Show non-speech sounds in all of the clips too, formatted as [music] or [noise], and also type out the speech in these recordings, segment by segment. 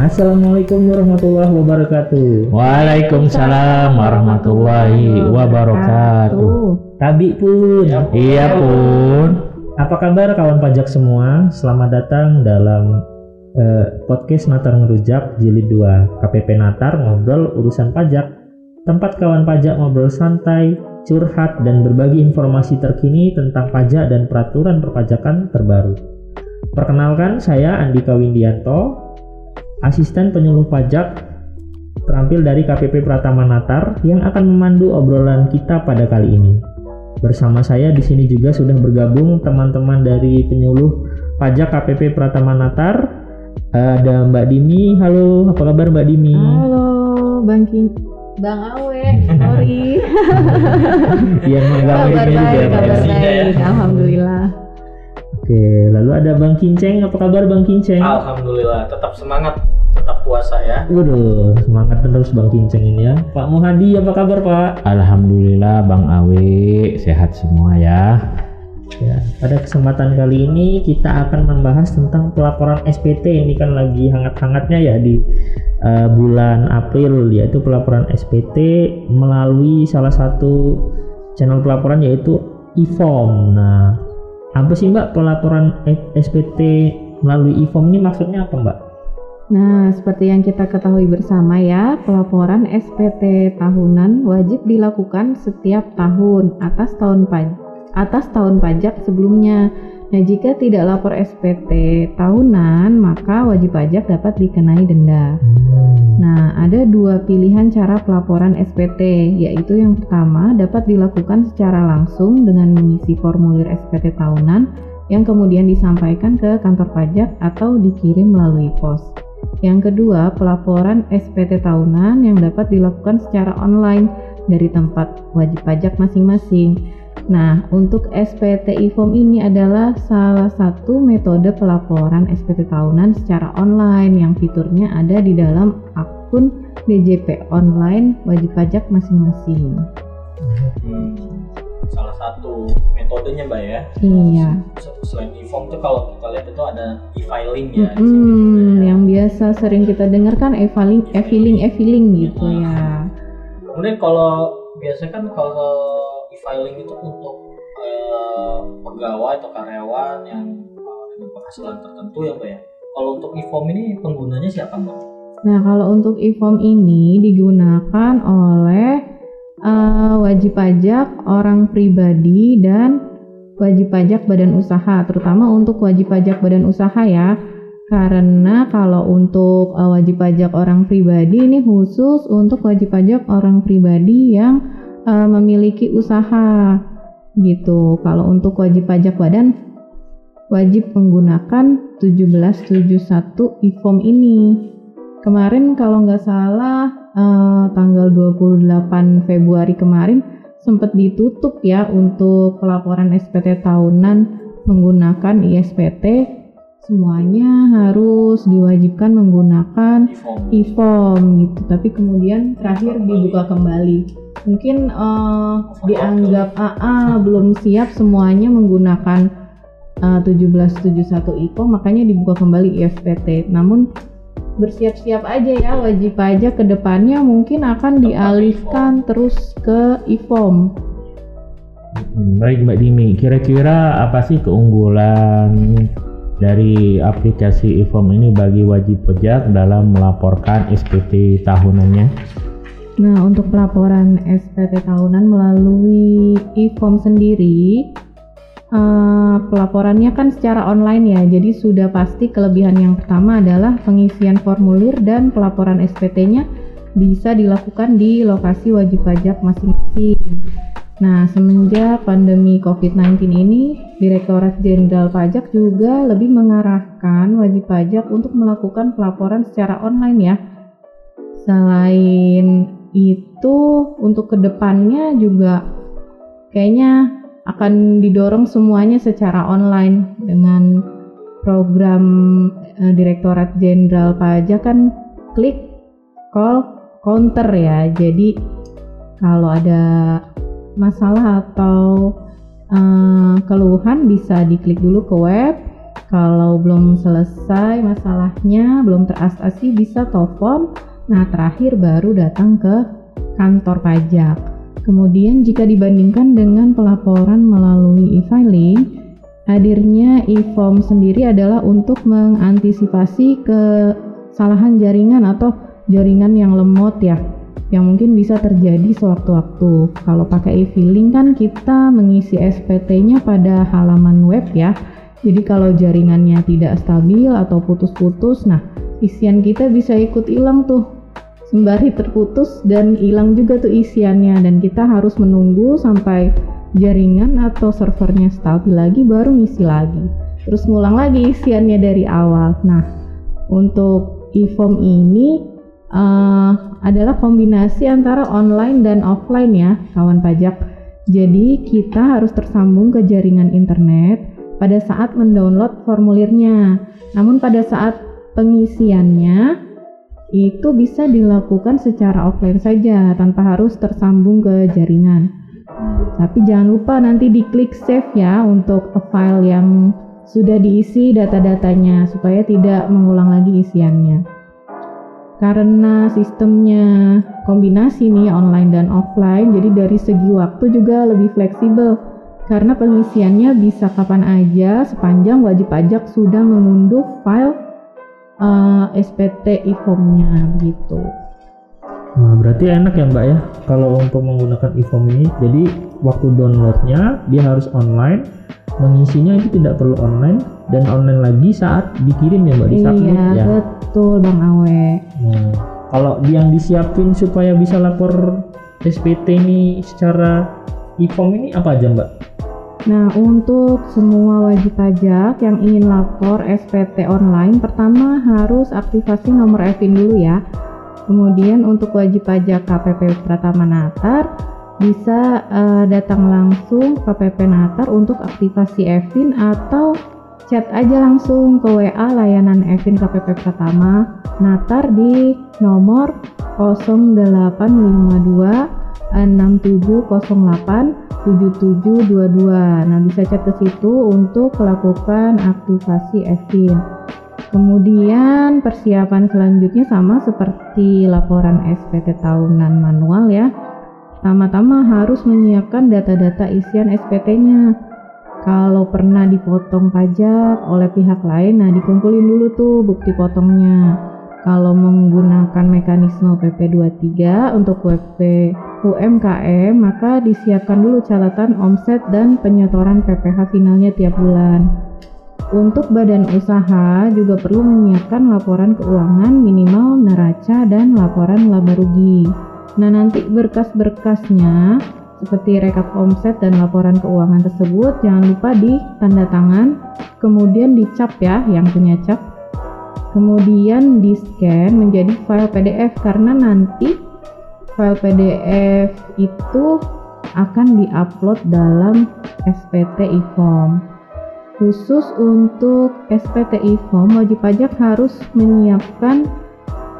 Assalamualaikum warahmatullahi wabarakatuh. Waalaikumsalam warahmatullahi wabarakatuh. Tabi pun. Iya pun. Apa kabar kawan pajak semua? Selamat datang dalam eh, podcast Natar Ngerujak Jilid 2 KPP Natar ngobrol urusan pajak. Tempat kawan pajak ngobrol santai, curhat dan berbagi informasi terkini tentang pajak dan peraturan perpajakan terbaru. Perkenalkan saya Andika Windianto, asisten penyuluh pajak terampil dari KPP Pratama Natar yang akan memandu obrolan kita pada kali ini. Bersama saya di sini juga sudah bergabung teman-teman dari penyuluh pajak KPP Pratama Natar. Ada Mbak Dimi. Halo, apa kabar Mbak Dimi? Halo, Bang King. Bang Awe, sorry. [laughs] Yang kabar menggabungnya baik, juga. kabar Mbak. baik, alhamdulillah. Oke, lalu ada Bang Kinceng. Apa kabar Bang Kinceng? Alhamdulillah, tetap semangat, tetap puasa ya. Waduh, semangat terus Bang Kinceng ini ya. Pak Muhadi, apa kabar Pak? Alhamdulillah Bang Awi sehat semua ya. Ya, pada kesempatan kali ini kita akan membahas tentang pelaporan SPT ini kan lagi hangat-hangatnya ya di eh, bulan April yaitu pelaporan SPT melalui salah satu channel pelaporan yaitu e-form. Nah, apa sih Mbak pelaporan SPT melalui e-form ini maksudnya apa Mbak? Nah, seperti yang kita ketahui bersama ya, pelaporan SPT tahunan wajib dilakukan setiap tahun atas tahun pajak atas tahun pajak sebelumnya. Nah, jika tidak lapor SPT tahunan, maka wajib pajak dapat dikenai denda. Nah, ada dua pilihan cara pelaporan SPT, yaitu yang pertama dapat dilakukan secara langsung dengan mengisi formulir SPT tahunan yang kemudian disampaikan ke kantor pajak atau dikirim melalui pos. Yang kedua, pelaporan SPT tahunan yang dapat dilakukan secara online dari tempat wajib pajak masing-masing. Nah, untuk SPT e-form ini adalah salah satu metode pelaporan SPT tahunan secara online yang fiturnya ada di dalam akun DJP online wajib pajak masing-masing. Hmm, salah satu metodenya mbak ya. Iya. Selain e-form tuh kalau kita lihat itu ada e-filing ya. sini Hmm, ya. yang biasa sering kita dengar kan e-filing, e-filing, e-filing gitu ya. Kemudian kalau biasanya kan kalau e-filing itu untuk eh, pegawai atau karyawan yang eh, dengan penghasilan tertentu ya mbak ya. Kalau untuk e-form ini penggunanya siapa mbak? Nah, kalau untuk e-form ini digunakan oleh eh, wajib pajak orang pribadi dan wajib pajak badan usaha, terutama untuk wajib pajak badan usaha ya. Karena kalau untuk eh, wajib pajak orang pribadi ini khusus untuk wajib pajak orang pribadi yang eh, memiliki usaha gitu. Kalau untuk wajib pajak badan wajib menggunakan 1771 e-form ini. Kemarin kalau nggak salah eh, tanggal 28 Februari kemarin sempat ditutup ya untuk pelaporan SPT tahunan menggunakan ISPT semuanya harus diwajibkan menggunakan E-form. e-form gitu. Tapi kemudian terakhir dibuka kembali. Mungkin eh, dianggap AA belum siap semuanya menggunakan eh, 1771 e-form makanya dibuka kembali ISPT namun bersiap-siap aja ya wajib pajak ke depannya mungkin akan dialihkan terus ke e-form. Hmm, Baik Mbak Dimi, kira-kira apa sih keunggulan dari aplikasi e-form ini bagi wajib pajak dalam melaporkan SPT tahunannya? Nah, untuk pelaporan SPT tahunan melalui e-form sendiri, eh, pelaporannya kan secara online ya, jadi sudah pasti kelebihan yang pertama adalah pengisian formulir dan pelaporan SPT-nya bisa dilakukan di lokasi wajib pajak masing-masing. Nah, semenjak pandemi COVID-19 ini, Direktorat Jenderal Pajak juga lebih mengarahkan wajib pajak untuk melakukan pelaporan secara online ya. Selain itu, untuk ke depannya juga kayaknya akan didorong semuanya secara online dengan program eh, Direktorat Jenderal Pajak kan klik call counter ya. Jadi kalau ada masalah atau eh, keluhan bisa diklik dulu ke web Kalau belum selesai masalahnya, belum teratasi bisa telepon. Nah, terakhir baru datang ke kantor pajak. Kemudian jika dibandingkan dengan pelaporan melalui e-filing, hadirnya e-form sendiri adalah untuk mengantisipasi kesalahan jaringan atau jaringan yang lemot ya yang mungkin bisa terjadi sewaktu-waktu. Kalau pakai e-filing kan kita mengisi SPT-nya pada halaman web ya. Jadi kalau jaringannya tidak stabil atau putus-putus, nah isian kita bisa ikut hilang tuh. Sembari terputus dan hilang juga tuh isiannya dan kita harus menunggu sampai jaringan atau servernya stabil lagi baru ngisi lagi. Terus ngulang lagi isiannya dari awal. Nah, untuk e-form ini uh, adalah kombinasi antara online dan offline ya, kawan pajak. Jadi kita harus tersambung ke jaringan internet pada saat mendownload formulirnya. Namun pada saat pengisiannya itu bisa dilakukan secara offline saja tanpa harus tersambung ke jaringan. Tapi jangan lupa nanti diklik save ya untuk file yang sudah diisi data-datanya supaya tidak mengulang lagi isiannya karena sistemnya kombinasi nih online dan offline jadi dari segi waktu juga lebih fleksibel karena pengisiannya bisa kapan aja sepanjang wajib pajak sudah mengunduh file uh, SPT e-formnya gitu. Nah, berarti enak ya Mbak ya kalau untuk menggunakan e-form ini. Jadi waktu downloadnya dia harus online, mengisinya itu tidak perlu online dan online lagi saat dikirim ya Mbak di Iya, ya. betul Bang Awe. Nah, kalau yang disiapin supaya bisa lapor SPT ini secara e-form ini apa aja Mbak? Nah, untuk semua wajib pajak yang ingin lapor SPT online, pertama harus aktivasi nomor EVIN dulu ya Kemudian untuk wajib pajak KPP Pratama Natar bisa uh, datang langsung KPP Natar untuk aktivasi Evin atau chat aja langsung ke WA layanan Evin KPP Pratama Natar di nomor 0852 6708 7722. Nah, bisa chat ke situ untuk melakukan aktivasi Evin. Kemudian persiapan selanjutnya sama seperti laporan SPT tahunan manual ya. Pertama-tama harus menyiapkan data-data isian SPT-nya. Kalau pernah dipotong pajak oleh pihak lain, nah dikumpulin dulu tuh bukti potongnya. Kalau menggunakan mekanisme PP23 untuk WP UMKM, maka disiapkan dulu catatan omset dan penyetoran PPh finalnya tiap bulan. Untuk badan usaha juga perlu menyiapkan laporan keuangan minimal neraca dan laporan laba rugi. Nah, nanti berkas-berkasnya seperti rekap omset dan laporan keuangan tersebut jangan lupa di tanda tangan, kemudian dicap ya yang punya cap. Kemudian di-scan menjadi file PDF karena nanti file PDF itu akan diupload dalam SPT e-form. Khusus untuk SPTI Form, wajib pajak harus menyiapkan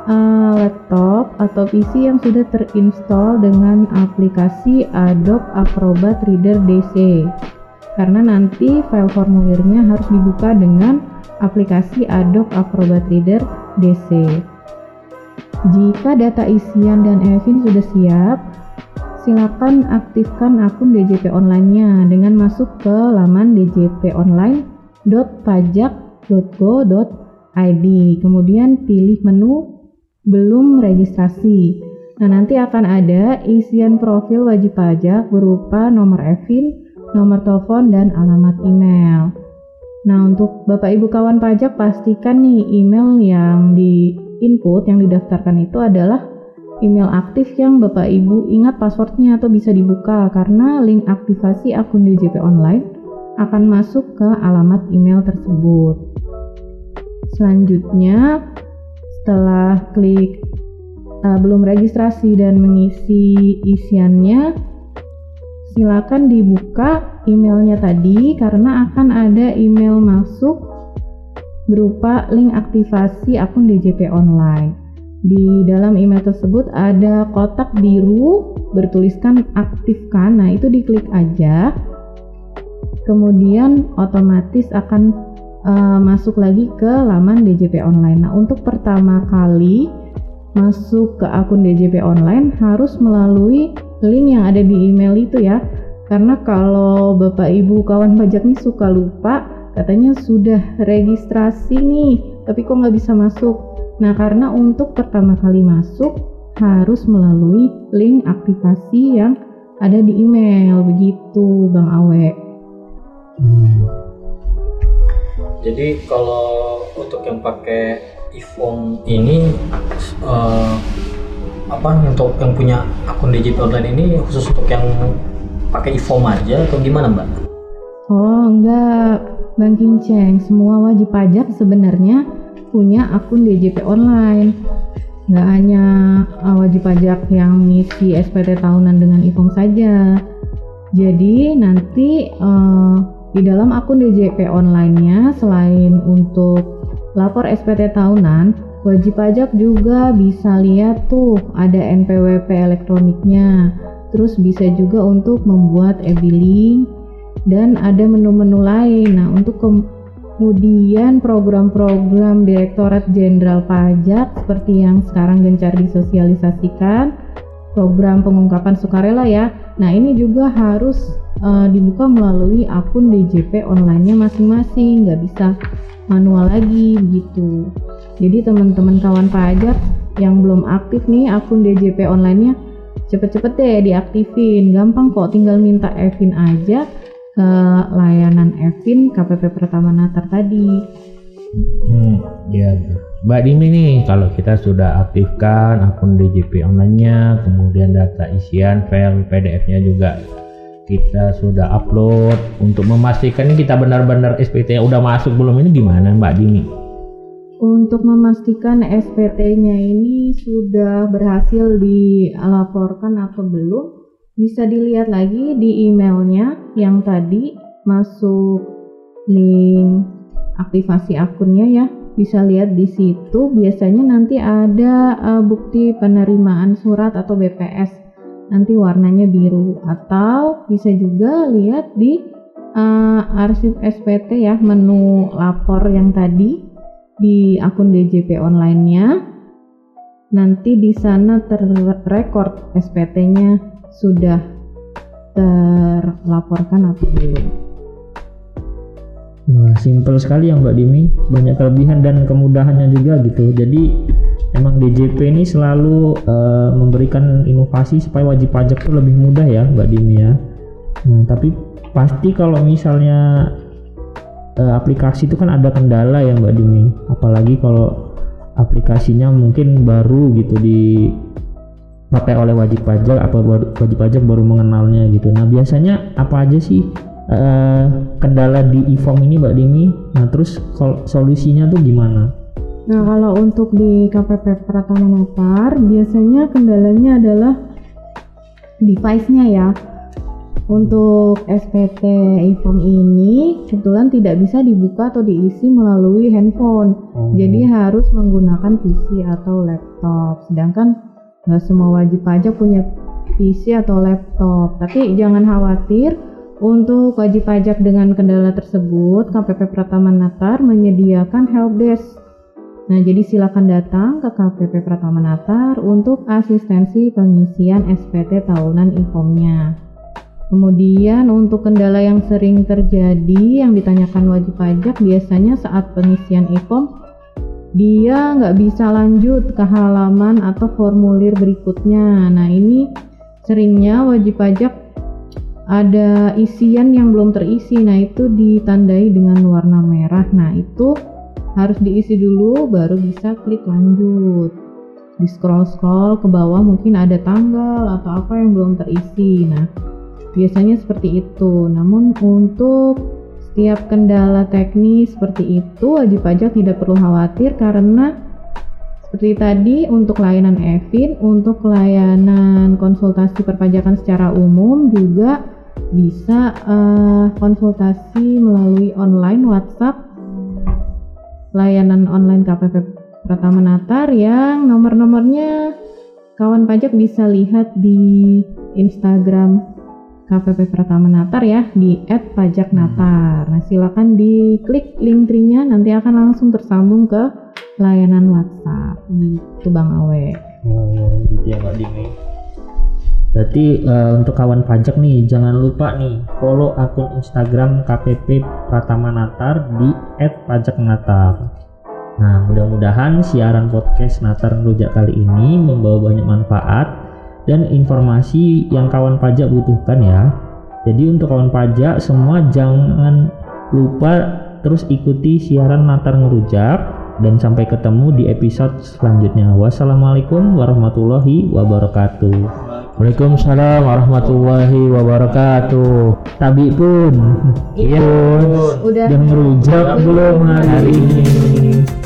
uh, laptop atau PC yang sudah terinstall dengan aplikasi Adobe Acrobat Reader DC. Karena nanti file formulirnya harus dibuka dengan aplikasi Adobe Acrobat Reader DC. Jika data isian dan EVIN sudah siap, silakan aktifkan akun DJP online-nya dengan masuk ke laman djponline.pajak.go.id. Kemudian pilih menu belum registrasi. Nah, nanti akan ada isian profil wajib pajak berupa nomor EVIN, nomor telepon, dan alamat email. Nah, untuk Bapak Ibu kawan pajak pastikan nih email yang di input yang didaftarkan itu adalah email aktif yang Bapak Ibu ingat passwordnya atau bisa dibuka karena link aktivasi akun DJP online akan masuk ke alamat email tersebut. Selanjutnya, setelah klik uh, belum registrasi dan mengisi isiannya, silakan dibuka emailnya tadi karena akan ada email masuk berupa link aktivasi akun DJP online. Di dalam email tersebut ada kotak biru bertuliskan aktifkan. Nah, itu diklik aja. Kemudian otomatis akan uh, masuk lagi ke laman DJP online. Nah, untuk pertama kali masuk ke akun DJP online harus melalui link yang ada di email itu ya. Karena kalau Bapak Ibu kawan pajak nih suka lupa, katanya sudah registrasi nih, tapi kok nggak bisa masuk. Nah, karena untuk pertama kali masuk harus melalui link aplikasi yang ada di email begitu, Bang Awe. Hmm. Jadi kalau untuk yang pakai iPhone ini uh, apa untuk yang punya akun digital online ini khusus untuk yang pakai iPhone aja atau gimana mbak? Oh enggak, Bang Kinceng, semua wajib pajak sebenarnya punya akun DJP online. Nggak hanya uh, wajib pajak yang misi SPT tahunan dengan iPhone saja. Jadi nanti uh, di dalam akun DJP online-nya selain untuk lapor SPT tahunan, wajib pajak juga bisa lihat tuh ada NPWP elektroniknya terus bisa juga untuk membuat e-billing dan ada menu-menu lain. Nah, untuk kemudian program-program Direktorat Jenderal Pajak seperti yang sekarang gencar disosialisasikan, program pengungkapan sukarela ya. Nah, ini juga harus uh, dibuka melalui akun DJP online-nya masing-masing, nggak bisa manual lagi gitu. Jadi teman-teman kawan pajak yang belum aktif nih akun DJP online-nya cepet-cepet deh diaktifin gampang kok tinggal minta Evin aja ke layanan Evin KPP Pertama Natar tadi. Hmm ya Mbak Dimi nih kalau kita sudah aktifkan akun DJP online-nya kemudian data isian file PDF-nya juga kita sudah upload. Untuk memastikan ini kita benar-benar SPT udah masuk belum ini gimana Mbak Dimi? Untuk memastikan SPT-nya ini sudah berhasil dilaporkan atau belum, bisa dilihat lagi di emailnya yang tadi masuk link aktivasi akunnya ya. Bisa lihat di situ. Biasanya nanti ada uh, bukti penerimaan surat atau BPS. Nanti warnanya biru atau bisa juga lihat di uh, arsip SPT ya menu lapor yang tadi di akun DJP online-nya. Nanti di sana terrekord SPT-nya sudah terlaporkan atau belum. Wah, simpel sekali ya Mbak Dimi. Banyak kelebihan dan kemudahannya juga gitu. Jadi emang DJP ini selalu uh, memberikan inovasi supaya wajib pajak itu lebih mudah ya Mbak Dimi ya. Nah, tapi pasti kalau misalnya uh, aplikasi itu kan ada kendala ya Mbak Dini apalagi kalau aplikasinya mungkin baru gitu di pakai oleh wajib pajak apa wajib pajak baru mengenalnya gitu nah biasanya apa aja sih uh, kendala di e-form ini Mbak Dini nah terus solusinya tuh gimana Nah kalau untuk di KPP Pratama Notar biasanya kendalanya adalah device-nya ya untuk SPT e-form ini kebetulan tidak bisa dibuka atau diisi melalui handphone. Hmm. Jadi harus menggunakan PC atau laptop. Sedangkan nggak semua wajib pajak punya PC atau laptop. Tapi jangan khawatir, untuk wajib pajak dengan kendala tersebut, KPP Pratama Natar menyediakan helpdesk. Nah, jadi silakan datang ke KPP Pratama Natar untuk asistensi pengisian SPT tahunan e-formnya. Kemudian untuk kendala yang sering terjadi yang ditanyakan wajib pajak biasanya saat pengisian e-form dia nggak bisa lanjut ke halaman atau formulir berikutnya. Nah ini seringnya wajib pajak ada isian yang belum terisi. Nah itu ditandai dengan warna merah. Nah itu harus diisi dulu baru bisa klik lanjut. Di scroll scroll ke bawah mungkin ada tanggal atau apa yang belum terisi. Nah Biasanya seperti itu. Namun untuk setiap kendala teknis seperti itu wajib pajak tidak perlu khawatir karena seperti tadi untuk layanan Evin, untuk layanan konsultasi perpajakan secara umum juga bisa uh, konsultasi melalui online WhatsApp. Layanan online KPP Pratama Natar yang nomor-nomornya kawan pajak bisa lihat di Instagram KPP Pratama Natar ya di @pajaknatar. Nah, silakan diklik link tree-nya nanti akan langsung tersambung ke layanan WhatsApp. Gitu Bang Awe. Oh, gitu ya Mbak Dimi. Berarti eh, untuk kawan pajak nih, jangan lupa nih follow akun Instagram KPP Pratama Natar di @pajaknatar. Nah, mudah-mudahan siaran podcast Natar Ngerujak kali ini membawa banyak manfaat dan informasi yang kawan pajak butuhkan ya. Jadi untuk kawan pajak semua jangan lupa terus ikuti siaran Natar Ngerujak dan sampai ketemu di episode selanjutnya. Wassalamualaikum warahmatullahi wabarakatuh. Waalaikumsalam warahmatullahi wabarakatuh. Tabi pun, Iya. Udah udah ngerujak belum hari ini?